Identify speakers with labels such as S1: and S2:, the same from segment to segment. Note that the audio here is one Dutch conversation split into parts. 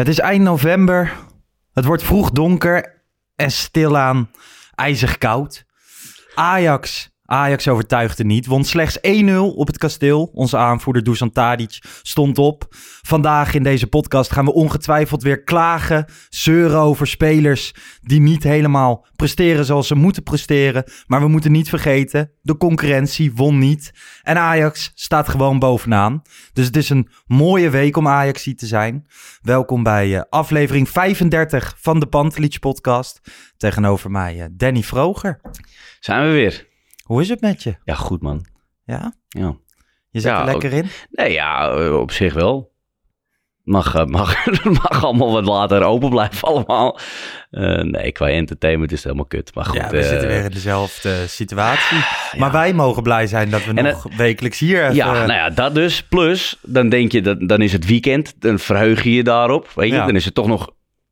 S1: Het is eind november. Het wordt vroeg donker en stilaan ijzig koud. Ajax. Ajax overtuigde niet. Won slechts 1-0 op het kasteel. Onze aanvoerder Dusan Tadic stond op. Vandaag in deze podcast gaan we ongetwijfeld weer klagen, zeuren over spelers die niet helemaal presteren zoals ze moeten presteren. Maar we moeten niet vergeten, de concurrentie won niet. En Ajax staat gewoon bovenaan. Dus het is een mooie week om Ajax te zijn. Welkom bij eh, aflevering 35 van de Pantelich podcast. Tegenover mij eh, Danny Vroger.
S2: Zijn we weer?
S1: Hoe is het met je?
S2: Ja, goed man.
S1: Ja?
S2: Ja.
S1: Je zit
S2: Ja,
S1: er lekker in?
S2: Nee, ja, eh, op zich wel. Mag, eh, mag, mag allemaal wat later open blijven allemaal. Eh, nee, qua entertainment is het helemaal kut. Maar goed.
S1: ja, we zitten weer in dezelfde situatie. Maar wij mogen blij zijn dat we
S2: En
S1: nog wekelijks hier even...
S2: Ja, nou ja, dat dus. Plus, dan denk je, dat, dan is het weekend. Dan verheug je je daarop. Weet je? Dan is het toch nog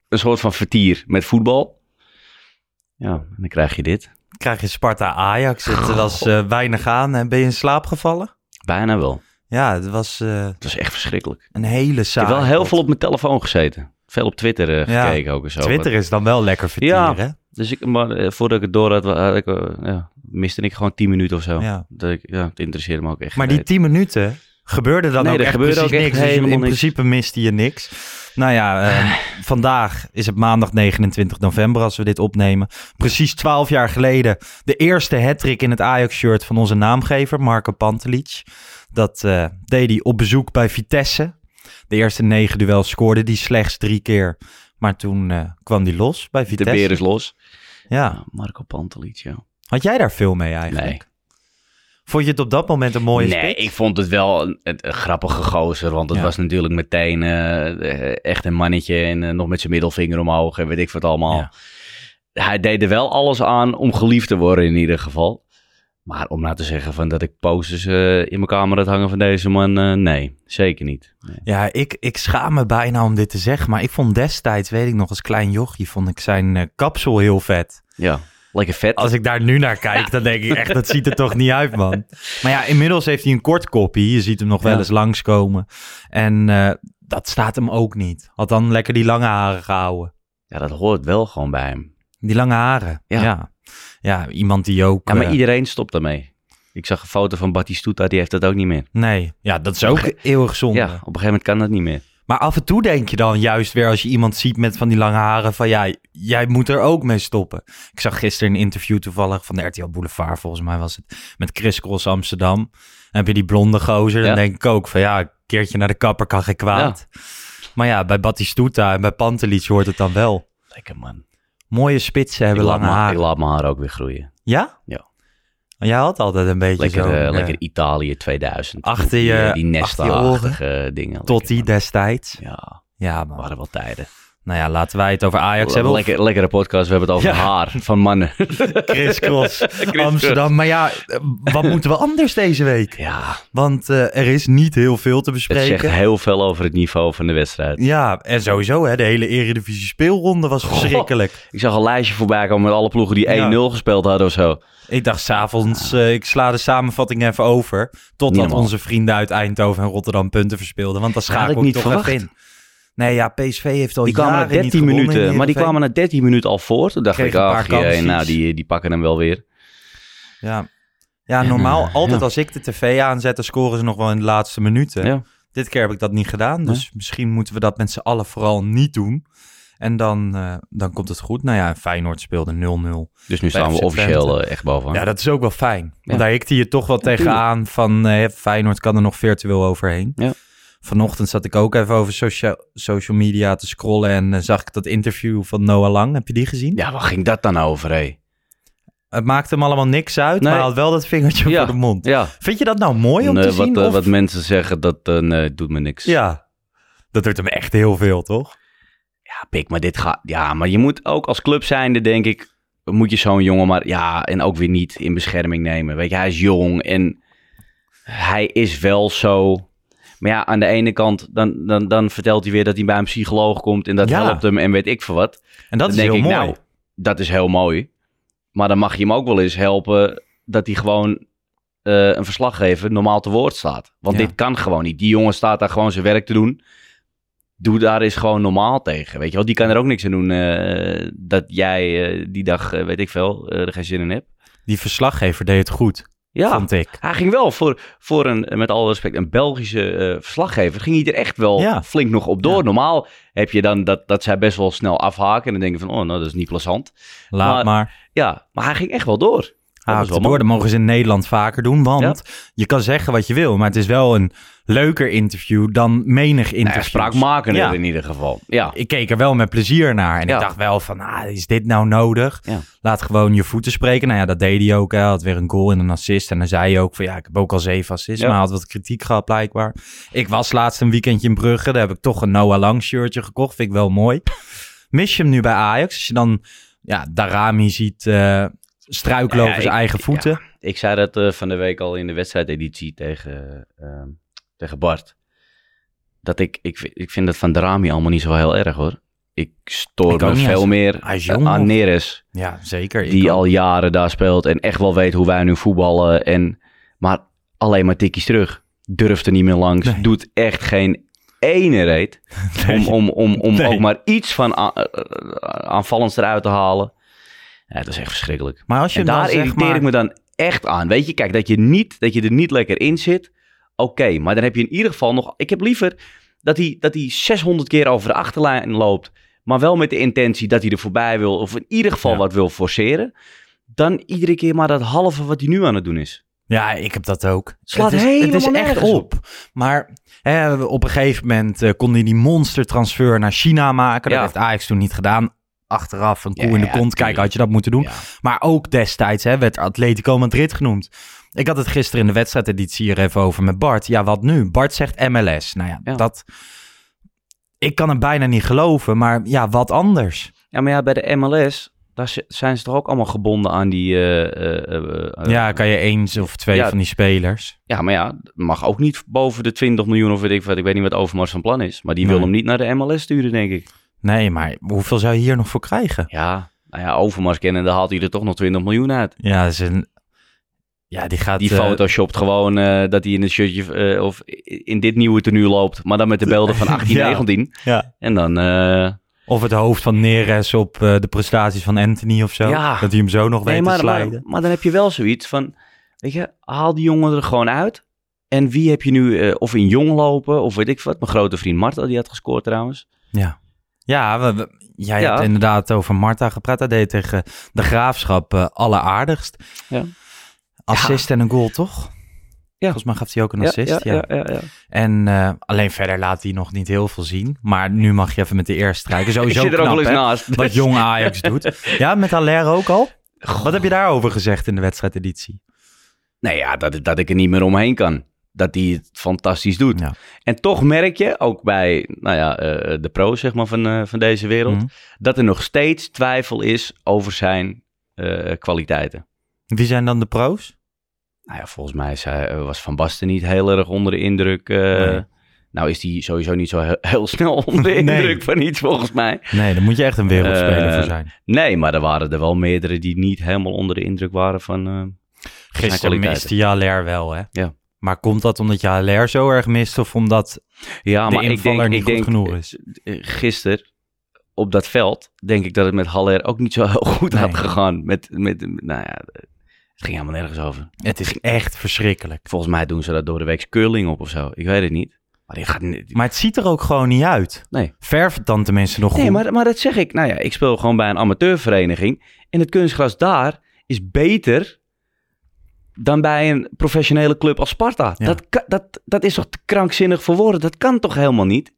S2: een soort van vertier met voetbal. Ja, en dan krijg je dit.
S1: Krijg je Sparta Ajax. Het was eh, weinig aan. En ben je in slaap gevallen?
S2: Bijna wel.
S1: Ja, het was eh,
S2: Het was echt verschrikkelijk.
S1: een hele
S2: Ik
S1: saai.
S2: heb wel heel veel op mijn telefoon gezeten. Veel op Twitter eh,
S1: Ja.
S2: gekeken ook en zo.
S1: Twitter is dan wel lekker vertier,
S2: Ja.
S1: hè?
S2: Dus ik, maar, eh, voordat ik het door had, had ik, eh, ja, miste ik gewoon 10 minuten of zo.
S1: Ja.
S2: Dat ik, ja, het interesseerde me ook echt.
S1: Maar die 10 minuten gebeurde dan
S2: Nee,
S1: ook echt
S2: gebeurde
S1: precies
S2: ook echt
S1: niks. Dus in
S2: niks.
S1: principe miste je niks. Nou ja, eh, vandaag is het maandag 29 november als we dit opnemen. Precies 12 jaar geleden de eerste hat-trick in het Ajax-shirt van onze naamgever, Marco Pantelic. Dat eh, deed hij op bezoek bij Vitesse. De eerste negen duels scoorde hij slechts drie keer. Maar toen eh, kwam hij los bij
S2: De
S1: Vitesse.
S2: beer is los.
S1: Ja.
S2: Ja, Marco Pantelic, ja.
S1: Had jij daar veel mee eigenlijk?
S2: Nee.
S1: Vond je het op dat moment een mooie
S2: nee,
S1: spits?
S2: ik vond het wel een, grappige gozer. Want het
S1: Ja.
S2: was natuurlijk meteen eh, eh, echt een mannetje. En eh, nog met zijn middelvinger omhoog en weet ik wat allemaal.
S1: Ja.
S2: Hij deed er wel alles aan om geliefd te worden in ieder geval. Maar om nou te zeggen van dat ik posters in mijn kamer had hangen van deze man, nee, zeker niet. Nee.
S1: Ja, ik, ik schaam me bijna om dit te zeggen. Maar ik vond destijds, weet ik nog, als klein jochie, vond ik zijn kapsel heel vet.
S2: Ja, lekker vet.
S1: Als ik daar nu naar kijk, dan denk ik echt, dat ziet er toch niet uit, man. Maar ja, inmiddels heeft hij een kort koppie. Je ziet hem nog wel
S2: Ja.
S1: eens langskomen. En eh, dat staat hem ook niet. Had dan lekker die lange haren gehouden.
S2: Ja, dat hoort wel gewoon bij hem.
S1: Die lange haren, ja.
S2: Ja.
S1: Ja, iemand die ook...
S2: Ja, maar
S1: eh,
S2: iedereen stopt daarmee. Ik zag een foto van Batistuta, die heeft dat ook niet meer.
S1: Nee, ja, dat is ook eeuwig zonde.
S2: Ja, op een gegeven moment kan dat niet meer.
S1: Maar af en toe denk je dan juist weer als je iemand ziet met van die lange haren van ja, jij moet er ook mee stoppen. Ik zag gisteren een interview toevallig van de RTL Boulevard, volgens mij was het, met Chris Cross Amsterdam. Dan heb je die blonde gozer, dan
S2: Ja.
S1: denk ik ook van ja, een keertje naar de kapper kan geen kwaad. Maar ja, bij Batistuta en bij Pantelic hoort het dan wel.
S2: Lekker man.
S1: Mooie spitsen hebben
S2: ik,
S1: lange haren.
S2: ik laat mijn haar ook weer groeien.
S1: Ja?
S2: Ja.
S1: Jij had altijd een beetje
S2: Lekker,
S1: zo.
S2: eh, lekker Italië 2000.
S1: achter
S2: Die,
S1: je-
S2: eh, die
S1: achter je oren.
S2: nesta-achtige dingen.
S1: tot die destijds.
S2: Ja,
S1: Ja, man.
S2: waren wel tijden.
S1: Nou ja, laten wij het over Ajax hebben. Of
S2: Lekker, lekkere podcast, we hebben het over
S1: Ja.
S2: haar van mannen.
S1: Chris Cross. Amsterdam. Maar ja, eh, wat moeten we anders deze week?
S2: ja,
S1: Want eh, er is niet heel veel te
S2: het zegt
S1: bespreken.
S2: heel veel over het niveau van de wedstrijd.
S1: Ja, en sowieso, hè, de hele Eredivisie speelronde was verschrikkelijk.
S2: Ik zag een lijstje voorbij komen met alle ploegen die 1-0
S1: Ja.
S2: gespeeld hadden of zo.
S1: Ik dacht s'avonds, eh ik sla de samenvatting even over. Totdat onze vrienden uit Eindhoven en Rotterdam punten verspeelden. Want
S2: ik
S1: schakel ik
S2: niet
S1: toch
S2: verwacht.
S1: even in. Nee, ja, PSV heeft al
S2: Die kwamen na
S1: jaren niet
S2: 13
S1: gewonnen in
S2: minuten, maar die kwamen na 13 minuten al voor. Toen dacht ik, ach nou die, die pakken hem wel weer.
S1: Ja, ja
S2: En,
S1: normaal, altijd
S2: ja.
S1: als ik de tv aanzet, dan scoren ze nog wel in de laatste minuten.
S2: Ja.
S1: Dit keer heb ik dat niet gedaan, dus misschien moeten we dat met z'n allen vooral niet doen. En dan, eh, dan komt het goed. Nou ja, Feyenoord speelde 0-0.
S2: Dus nu staan we officieel eh, echt bovenaan.
S1: Ja, dat is ook wel fijn. Want daar hikte je toch wel tegenaan van eh, Feyenoord kan er nog virtueel overheen.
S2: Ja.
S1: Vanochtend zat ik ook even over social, social media te scrollen en eh, zag ik dat interview van Noah Lang. Heb je die gezien?
S2: Ja, waar ging dat dan over, hé?
S1: Het maakte hem allemaal niks uit,
S2: Nee.
S1: maar hij had wel dat vingertje
S2: Ja.
S1: voor de mond.
S2: Ja,
S1: Vind je dat nou mooi om te zien?
S2: wat, eh,
S1: of-
S2: wat mensen zeggen, dat nee, doet me niks.
S1: Ja, dat doet hem echt heel veel, toch?
S2: Ja, pik, maar dit gaat... Ja, maar je moet ook als club zijnde, denk ik... Moet je zo'n jongen maar... Ja, en ook weer niet in bescherming nemen. Weet je, hij is jong en... Hij is wel zo... Maar ja, aan de ene kant, dan, dan, dan vertelt hij weer dat hij bij een psycholoog komt... en dat
S1: Ja.
S2: helpt hem en weet ik veel wat.
S1: En dat
S2: dan
S1: is
S2: denk
S1: heel
S2: ik,
S1: mooi.
S2: nou, dat is heel mooi. Maar dan mag je hem ook wel eens helpen... dat hij gewoon eh, een verslaggever normaal te woord staat. Want
S1: Ja.
S2: dit kan gewoon niet. Die jongen staat daar gewoon zijn werk te doen doe daar eens gewoon normaal tegen. Weet je wel, die kan er ook niks aan doen eh, dat jij eh, die dag, weet ik veel, er geen zin in hebt.
S1: Die verslaggever deed het goed,
S2: Ja,
S1: vond ik.
S2: hij ging wel voor, voor een, met alle respect, een Belgische eh, verslaggever, ging hij er echt wel
S1: Ja.
S2: flink nog op door.
S1: Ja.
S2: Normaal heb je dan dat, dat zij best wel snel afhaken en dan denk je van, oh, nou, dat is niet plezant.
S1: Laat
S2: Maar-
S1: maar.
S2: Ja, maar hij ging echt wel door. Dat
S1: Ah, door,
S2: mooi.
S1: dat mogen ze in Nederland vaker doen, want je kan zeggen wat je wil, maar het is wel een leuker interview dan menig interview.
S2: ja, spraakmakender
S1: Ja.
S2: in ieder geval. Ja,
S1: Ik keek er wel met plezier naar en
S2: Ja.
S1: ik dacht wel van, ah, is dit nou nodig? Laat gewoon je voeten spreken. Nou ja, dat deed hij ook. Hij had weer een goal en een assist. En dan zei hij ook van, ja, ik heb ook al zeven assists, maar hij had wat kritiek gehad blijkbaar. Ik was laatst een weekendje in Brugge, daar heb ik toch een Noah Lang shirtje gekocht. Vind ik wel mooi. Mis je hem nu bij Ajax? Als je dan, ja, Darami ziet eh, struikelen over zijn eigen voeten.
S2: ik zei dat eh, van de week al in de wedstrijdeditie tegen, ehm, tegen Bart. Dat ik, ik, vind- ik vind dat van Drami allemaal niet zo heel erg hoor. Ik stoor
S1: Ik
S2: me veel meer aan. Neres.
S1: Ja, zeker.
S2: Die
S1: ook.
S2: al jaren daar speelt en echt wel weet hoe wij nu voetballen. En, maar alleen maar tikjes terug. Durft er niet meer langs.
S1: Nee.
S2: Doet echt geen ene reet. Om, om, om, om
S1: Nee.
S2: ook maar iets van aanvallends eruit te halen. Ja, dat is echt verschrikkelijk.
S1: Maar als je
S2: En
S1: hem dan,
S2: daar irriteer
S1: maar-
S2: ik me dan echt aan. Weet je, kijk, dat je, niet, dat je er niet lekker in zit. Oké, maar dan heb je in ieder geval nog... Ik heb liever dat hij, dat hij 600 keer over de achterlijn loopt... maar wel met de intentie dat hij er voorbij wil... of in ieder geval
S1: Ja.
S2: wat wil forceren... dan iedere keer maar dat halve wat hij nu aan het doen is.
S1: Ja, ik heb dat ook.
S2: Slaat
S1: het is, het is
S2: helemaal
S1: echt op. Maar hè, op een gegeven moment eh, kon hij die monstertransfer naar China maken. Dat
S2: Ja.
S1: heeft Ajax toen niet gedaan. Achteraf een koe
S2: Ja,
S1: in de
S2: ja,
S1: kont. Kijk,
S2: tuurlijk.
S1: had je dat moeten doen.
S2: Ja.
S1: Maar ook destijds hè, werd Atletico Madrid genoemd. Ik had het gisteren in de wedstrijdeditie hier even over met Bart. Ja, wat nu? Bart zegt MLS. Nou ja, dat... Ik kan het bijna niet geloven, maar ja, wat anders?
S2: Ja, maar ja, bij de MLS... daar zijn ze toch ook allemaal gebonden aan die... eh, eh, eh,
S1: ja, kan je eens of twee van die spelers.
S2: Ja, maar ja, mag ook niet boven de 20 miljoen of weet ik wat. Ik weet niet wat Overmars van plan is. Maar die wil
S1: Nee.
S2: hem niet naar de MLS sturen, denk ik.
S1: Nee, maar hoeveel zou je hier nog voor krijgen?
S2: Ja, nou ja, Overmars kennen, dan haalt hij er toch nog 20 miljoen uit.
S1: Ja, dat is een... Ja, die gaat...
S2: Die
S1: eh,
S2: photoshopt gewoon eh, dat hij in een shirtje eh, of in dit nieuwe tenue loopt. Maar dan met de beelden van 18,
S1: Ja.
S2: 19.
S1: Ja.
S2: En dan,
S1: Of het hoofd van Neres op de prestaties van Anthony of zo.
S2: Ja.
S1: Dat hij hem zo nog weet
S2: nee,
S1: te
S2: maar, maar,
S1: slijden.
S2: maar dan heb je wel zoiets van, weet je, haal die jongen er gewoon uit. En wie heb je nu, of in jong lopen, of weet ik wat. Mijn grote vriend Marta, die had gescoord trouwens.
S1: Ja, ja we, we- jij
S2: Ja.
S1: hebt inderdaad over Marta gepraat. Hij deed tegen de Graafschap eh alleraardigst.
S2: Ja.
S1: Assist en een goal, toch?
S2: Ja.
S1: Volgens mij gaf hij ook een assist, ja.
S2: ja, ja, ja.
S1: En eh, alleen verder laat hij nog niet heel veel zien. Maar nu mag je even met de eerste strijken. Sowieso
S2: Ik zit er ook wel eens
S1: hè,
S2: naast.
S1: Wat jong Ajax doet. Ja, met Haller ook al? Wat heb je daarover gezegd in de wedstrijdeditie?
S2: Nee, ja, dat, dat ik er niet meer omheen kan. Dat hij het fantastisch doet.
S1: Ja.
S2: En toch merk je, ook bij nou ja, eh, de pro's zeg maar, van, eh, van deze wereld,
S1: Mhm.
S2: dat er nog steeds twijfel is over zijn eh, kwaliteiten.
S1: Wie zijn dan de pro's?
S2: Nou ja, volgens mij was Van Basten niet heel erg onder de indruk.
S1: Nee.
S2: Nou is hij sowieso niet zo heel, heel snel onder de
S1: Nee.
S2: indruk van iets, volgens mij.
S1: Nee, daar moet je echt een wereldspeler voor zijn.
S2: Nee, maar er waren er wel meerdere die niet helemaal onder de indruk waren van...
S1: Gisteren miste Haller wel, hè?
S2: Ja.
S1: Maar komt dat omdat je HLR zo erg mist of omdat
S2: Ja,
S1: de
S2: maar ik denk,
S1: niet
S2: ik
S1: goed
S2: denk
S1: genoeg is?
S2: eh, gisteren op dat veld, denk ik dat het met Haller ook niet zo heel goed
S1: Nee.
S2: had gegaan. Met, met, nou ja, het ging helemaal nergens over.
S1: Het is echt verschrikkelijk.
S2: Volgens mij doen ze dat door de week curling op of zo. Ik weet het niet. Maar gaat niet.
S1: Maar het ziet er ook gewoon niet uit.
S2: Nee.
S1: Verf het dan tenminste nog
S2: Nee,
S1: goed.
S2: maar, maar dat zeg ik. Nou ja, ik speel gewoon bij een amateurvereniging. En het kunstgras daar is beter dan bij een professionele club als Sparta.
S1: Ja.
S2: Dat, dat, dat is toch te krankzinnig voor woorden? Dat kan toch helemaal niet?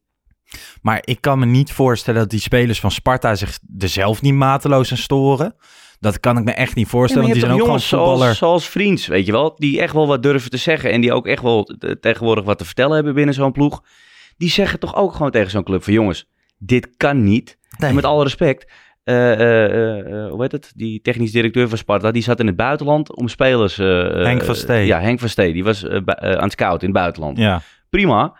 S1: Maar ik kan me niet voorstellen dat die spelers van Sparta zich er zelf niet mateloos aan storen. Dat kan ik me echt niet voorstellen, want die zijn ook gewoon
S2: jongens
S1: voetballer.
S2: zoals, zoals Vriends, weet je wel. Die echt wel wat durven te zeggen. En die ook echt wel tegenwoordig wat te vertellen hebben binnen zo'n ploeg. Die zeggen toch ook gewoon tegen zo'n club van jongens, dit kan niet.
S1: Nee.
S2: En met alle respect, eh, eh, eh, hoe heet het? Die technisch directeur van Sparta, die zat in het buitenland om spelers...
S1: Henk van Stee.
S2: Ja, Henk van Stee. Die was aan het scouten in het buitenland.
S1: Ja.
S2: Prima.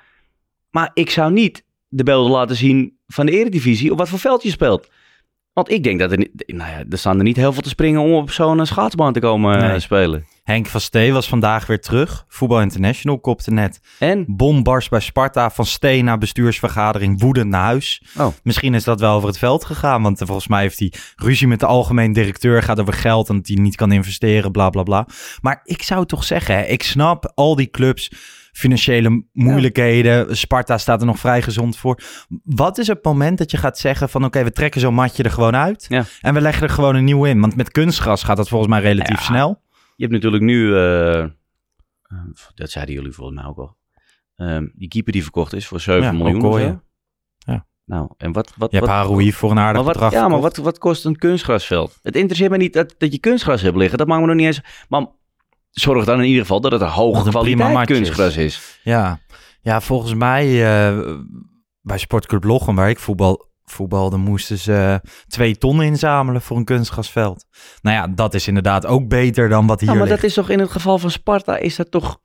S2: Maar ik zou niet de beelden laten zien van de eredivisie op wat voor veld je speelt. Want ik denk dat er niet... Nou ja, er staan er niet heel veel te springen om op zo'n eh, schaatsbaan te komen eh,
S1: Nee.
S2: spelen.
S1: Henk van Stee was vandaag weer terug. Voetbal International kopte net.
S2: En?
S1: Bom barst bij Sparta. Van Stee na bestuursvergadering woedend naar huis.
S2: Oh.
S1: Misschien is dat wel over het veld gegaan. Want eh, volgens mij heeft hij ruzie met de algemeen directeur. Gaat over geld en dat hij niet kan investeren. Bla bla bla. Maar ik zou toch zeggen, hè, ik snap al die clubs. Financiële moeilijkheden. Sparta staat er nog vrij gezond voor. Wat is het moment dat je gaat zeggen van... oké, we trekken zo'n matje er gewoon uit.
S2: Ja.
S1: En we leggen er gewoon een nieuw in. Want met kunstgras gaat dat volgens mij relatief
S2: Ja.
S1: snel.
S2: Je hebt natuurlijk nu... eh, eh, dat zeiden jullie volgens mij ook al. Ehm, die keeper die verkocht is voor 7
S1: Ja,
S2: miljoen
S1: Okoye. Ja.
S2: Nou, en wat... wat
S1: Je hebt
S2: wat,
S1: Haroui voor een aardig
S2: wat,
S1: bedrag
S2: Ja, maar wat, wat kost een kunstgrasveld? Het interesseert me niet dat, dat je kunstgras hebt liggen. Dat maakt me nog niet eens... Maar zorg dan in ieder geval dat het een hoge kwaliteit kunstgras is.
S1: Ja, ja volgens mij eh, bij Sportclub Lochem, waar ik voetbal, voetbalde, moesten ze twee ton inzamelen voor een kunstgrasveld. Nou ja, dat is inderdaad ook beter dan wat hier
S2: Ja, maar
S1: ligt.
S2: dat is toch in het geval van Sparta, is dat toch...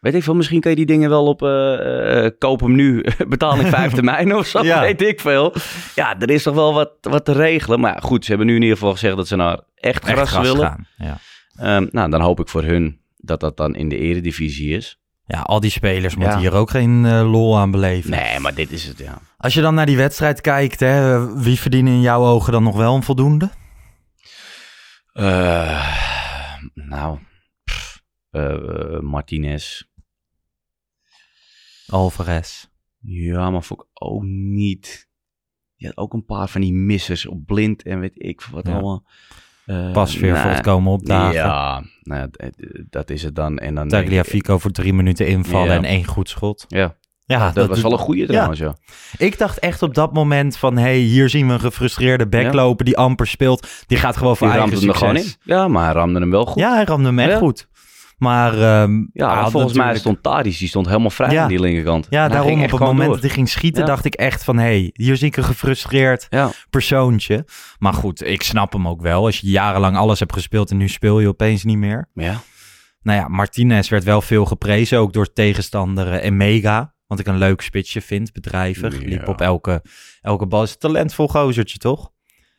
S2: Weet ik veel, misschien kan je die dingen wel op eh, eh, koop hem nu, betaling 5 termijn of zo,
S1: Ja.
S2: weet ik veel. Ja, er is toch wel wat, wat te regelen. Maar goed, ze hebben nu in ieder geval gezegd dat ze naar echt
S1: Echt
S2: gras,
S1: gras
S2: willen.
S1: gaan. Ja.
S2: Ehm, nou, dan hoop ik voor hun dat dat dan in de eredivisie is.
S1: ja, al die spelers moeten
S2: Ja.
S1: hier ook geen eh, lol aan beleven.
S2: Nee, maar dit is het, ja.
S1: Als je dan naar die wedstrijd kijkt, hè, wie verdienen in jouw ogen dan nog wel een voldoende?
S2: Eh, nou, pff, eh, Martinez.
S1: Alvarez.
S2: Ja, maar vond ik ook niet. Je had ook een paar van die missers op blind en weet ik wat
S1: Ja.
S2: allemaal. Eh,
S1: Pas weer voor
S2: nou,
S1: het komen opdagen.
S2: Ja, nou, dat is het dan. En dan
S1: Tagliafico voor drie minuten invallen en één goed schot.
S2: Ja,
S1: Ja,
S2: dat, was wel een goede trouwens, ja.
S1: Ik dacht echt op dat moment van... hey, hier zien we een gefrustreerde back
S2: Ja.
S1: lopen die amper speelt. Die gaat gewoon voor
S2: Die
S1: eigen
S2: ramde hem er gewoon in.
S1: succes.
S2: Ja, maar hij ramde hem wel goed.
S1: Ja, hij ramde hem echt
S2: Ja.
S1: goed. Maar ehm,
S2: Ja, volgens mij stond Tadic, die stond helemaal vrij
S1: Ja.
S2: aan die linkerkant.
S1: Ja, daarom op het moment
S2: door.
S1: dat hij ging schieten...
S2: Ja.
S1: dacht ik echt van... hey, hier zie ik een gefrustreerd
S2: Ja,
S1: persoontje. Maar goed, ik snap hem ook wel. Als je jarenlang alles hebt gespeeld en nu speel je opeens niet meer.
S2: ja.
S1: Nou ja, Martinez werd wel veel geprezen, ook door tegenstander eh, en Mega. Wat ik een leuk spitsje vind, bedrijvig. Liep op elke, elke bal. Is een talentvol gozertje, toch?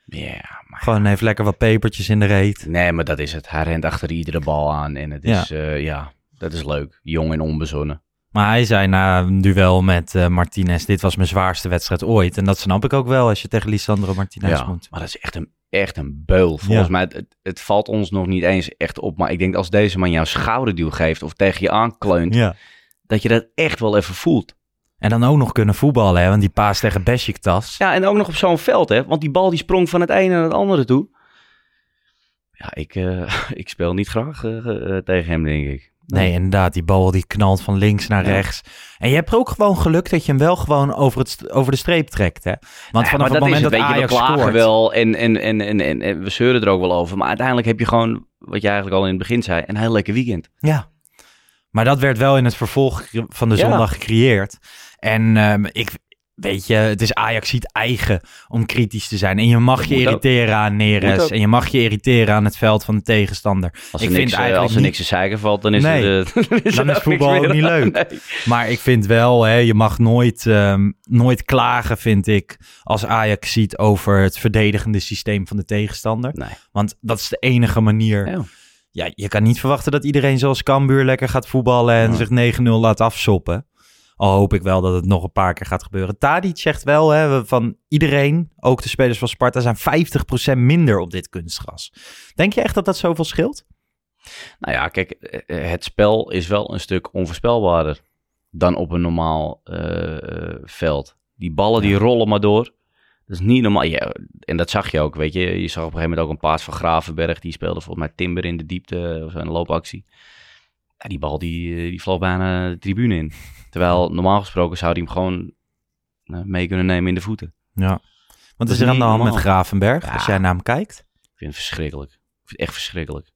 S2: Ja.
S1: Gewoon heeft lekker wat pepertjes in de reet.
S2: Nee, maar dat is het. Hij rent achter iedere bal aan en het is, ja, ja dat is leuk. Jong en onbezonnen.
S1: Maar hij zei na een duel met eh, Martinez, dit was mijn zwaarste wedstrijd ooit. En dat snap ik ook wel als je tegen Lisandro Martinez
S2: Ja,
S1: moet.
S2: maar dat is echt een, echt een beul. Volgens
S1: Ja.
S2: mij, het, het valt ons nog niet eens echt op. Maar ik denk als deze man jouw schouderduw geeft of tegen je aankleunt,
S1: Ja.
S2: dat je dat echt wel even voelt.
S1: En dan ook nog kunnen voetballen, hè? want die paas tegen Besiktas.
S2: Ja, en ook nog op zo'n veld, hè. Want die bal die sprong van het ene naar het andere toe. Ja, ik, eh, ik speel niet graag eh, eh, tegen hem, denk ik.
S1: Nee, inderdaad, die bal die knalt van links naar
S2: Ja.
S1: rechts. En je hebt ook gewoon geluk dat je hem wel gewoon over, het, over de streep trekt, hè? Want
S2: Ja,
S1: vanaf het moment
S2: is
S1: dat
S2: het, weet je,
S1: Ajax
S2: we klagen
S1: scoort...
S2: wel en, en, en, en, en, en we zeuren er ook wel over. Maar uiteindelijk heb je gewoon, wat je eigenlijk al in het begin zei, een heel lekker weekend.
S1: Ja. Maar dat werd wel in het vervolg van de
S2: Ja.
S1: zondag gecreëerd. En ehm, ik, weet je, het is Ajax ziet eigen om kritisch te zijn. En je mag
S2: Dat
S1: je
S2: ook.
S1: irriteren aan Neres. En je mag je irriteren aan het veld van de tegenstander.
S2: Als
S1: Ik
S2: er,
S1: vind
S2: niks, eh,
S1: eigenlijk
S2: als er niks te zeiken valt, dan is
S1: Nee.
S2: het... dan is,
S1: Dan is
S2: ook
S1: voetbal ook niet leuk.
S2: Nee.
S1: Maar ik vind wel, hè, je mag nooit, ehm, nooit klagen, vind ik, als Ajax ziet over het verdedigende systeem van de tegenstander.
S2: Nee.
S1: Want dat is de enige manier
S2: Ja.
S1: ja, je kan niet verwachten dat iedereen zoals Cambuur lekker gaat voetballen en zich 9-0 laat afsoppen. Al hoop ik wel dat het nog een paar keer gaat gebeuren. Tadic zegt wel hè, van iedereen, ook de spelers van Sparta, zijn 50% minder op dit kunstgras. Denk je echt dat dat zoveel scheelt?
S2: Nou ja, kijk, eh, het spel is wel een stuk onvoorspelbaarder dan op een normaal eh, eh, veld. Die ballen die rollen maar door. Dat is niet normaal. Ja, en dat zag je ook, weet je. Je zag op een gegeven moment ook een paas van Gravenberg. Die speelde volgens mij Timber in de diepte of een loopactie. Ja, die bal die, eh, die vloog bijna de tribune in. Terwijl normaal gesproken zou hij hem gewoon eh, mee kunnen nemen in de voeten.
S1: Ja. Wat
S2: Dat
S1: is er aan de hand met. Gravenberg,
S2: Ja.
S1: als jij naar hem kijkt?
S2: Ik vind het verschrikkelijk. Ik vind het echt verschrikkelijk.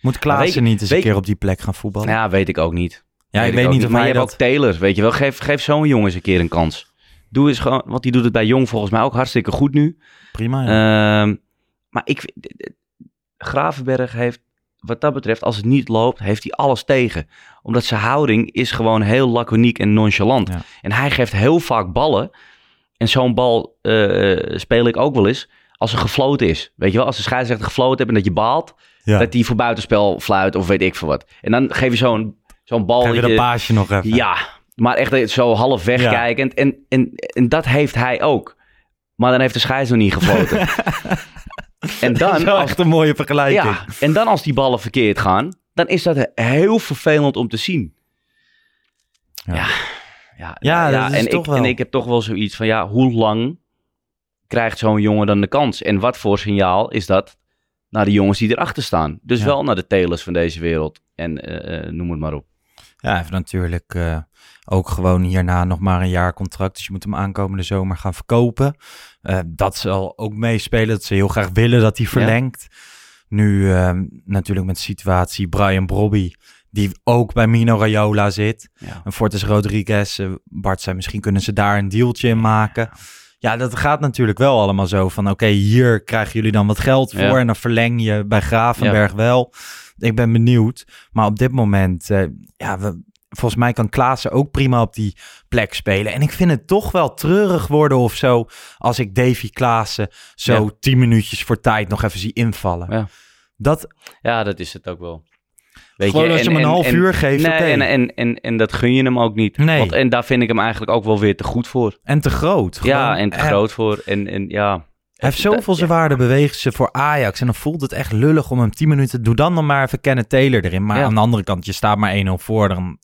S1: Moet Klaassen niet eens een keer op die plek gaan voetballen?
S2: Ja, weet ik ook niet.
S1: Ja, ik
S2: ik
S1: weet niet of
S2: maar je hebt ook Taylor, weet je wel. Geef, geef zo'n jongen eens een keer een kans. Doe eens gewoon, want die doet het bij Jong volgens mij ook hartstikke goed nu.
S1: Prima, ja.
S2: Ehm, maar ik, Gravenberg heeft, wat dat betreft, als het niet loopt, heeft hij alles tegen. Omdat zijn houding is gewoon heel laconiek en nonchalant.
S1: Ja.
S2: En hij geeft heel vaak ballen. En zo'n bal eh, speel ik ook wel eens als er gefloten is. Weet je wel, als de scheidsrechter gefloten hebt en dat je baalt,
S1: ja.
S2: dat hij voor buitenspel fluit of weet ik veel wat. En dan geef je zo'n zo'n bal.
S1: Geef je
S2: dat
S1: dat
S2: je-
S1: paasje nog even.
S2: ja, maar echt zo half wegkijkend. En, en, en dat heeft hij ook. Maar dan heeft de scheids nog niet gefloten. en
S1: Dat is
S2: dan,
S1: wel
S2: als,
S1: echt een mooie vergelijking.
S2: ja, en dan als die ballen verkeerd gaan, dan is dat heel vervelend om te zien.
S1: Ja.
S2: Ja, ja,
S1: is
S2: en, ik,
S1: wel.
S2: en ik heb toch wel zoiets van, ja, hoe lang krijgt zo'n jongen dan de kans? En wat voor signaal is dat naar de jongens die erachter staan? Dus wel naar de telers van deze wereld. En eh, eh, noem het maar op.
S1: Ja, hij heeft natuurlijk eh, ook gewoon hierna nog maar een jaar contract. Dus je moet hem aankomende zomer gaan verkopen. Eh, dat zal ook meespelen. Dat ze heel graag willen dat hij verlengt. Nu eh, natuurlijk met de situatie Brian Brobby. Die ook bij Mino Raiola zit.
S2: Ja.
S1: En Fortes Rodriguez. eh, Bart zei misschien kunnen ze daar een dealtje in maken. Ja, dat gaat natuurlijk wel allemaal zo van... Oké, hier krijgen jullie dan wat geld voor.
S2: Ja.
S1: En dan verleng je bij Gravenberg wel. Ik ben benieuwd. Maar op dit moment... eh, ja, we, volgens mij kan Klaassen ook prima op die plek spelen. En ik vind het toch wel treurig worden of zo... als ik Davy Klaassen zo
S2: Ja.
S1: tien minuutjes voor tijd nog even zie invallen.
S2: Ja.
S1: Dat,
S2: Ja, dat is het ook wel. Weet
S1: Gewoon als je hem een half uur geeft,
S2: Nee, en, en, en, en dat gun je hem ook niet.
S1: Nee.
S2: Want, en daar vind ik hem eigenlijk ook wel weer te goed voor.
S1: en te groot.
S2: ja, en te groot voor. En, en ja...
S1: Hij heeft zoveel zijn waarde beweegt ze voor Ajax. En dan voelt het echt lullig om hem 10 minuten... Doe dan nog maar even Kenneth Taylor erin. Maar
S2: Ja.
S1: aan de andere kant, je staat maar 1-0 voor. Dan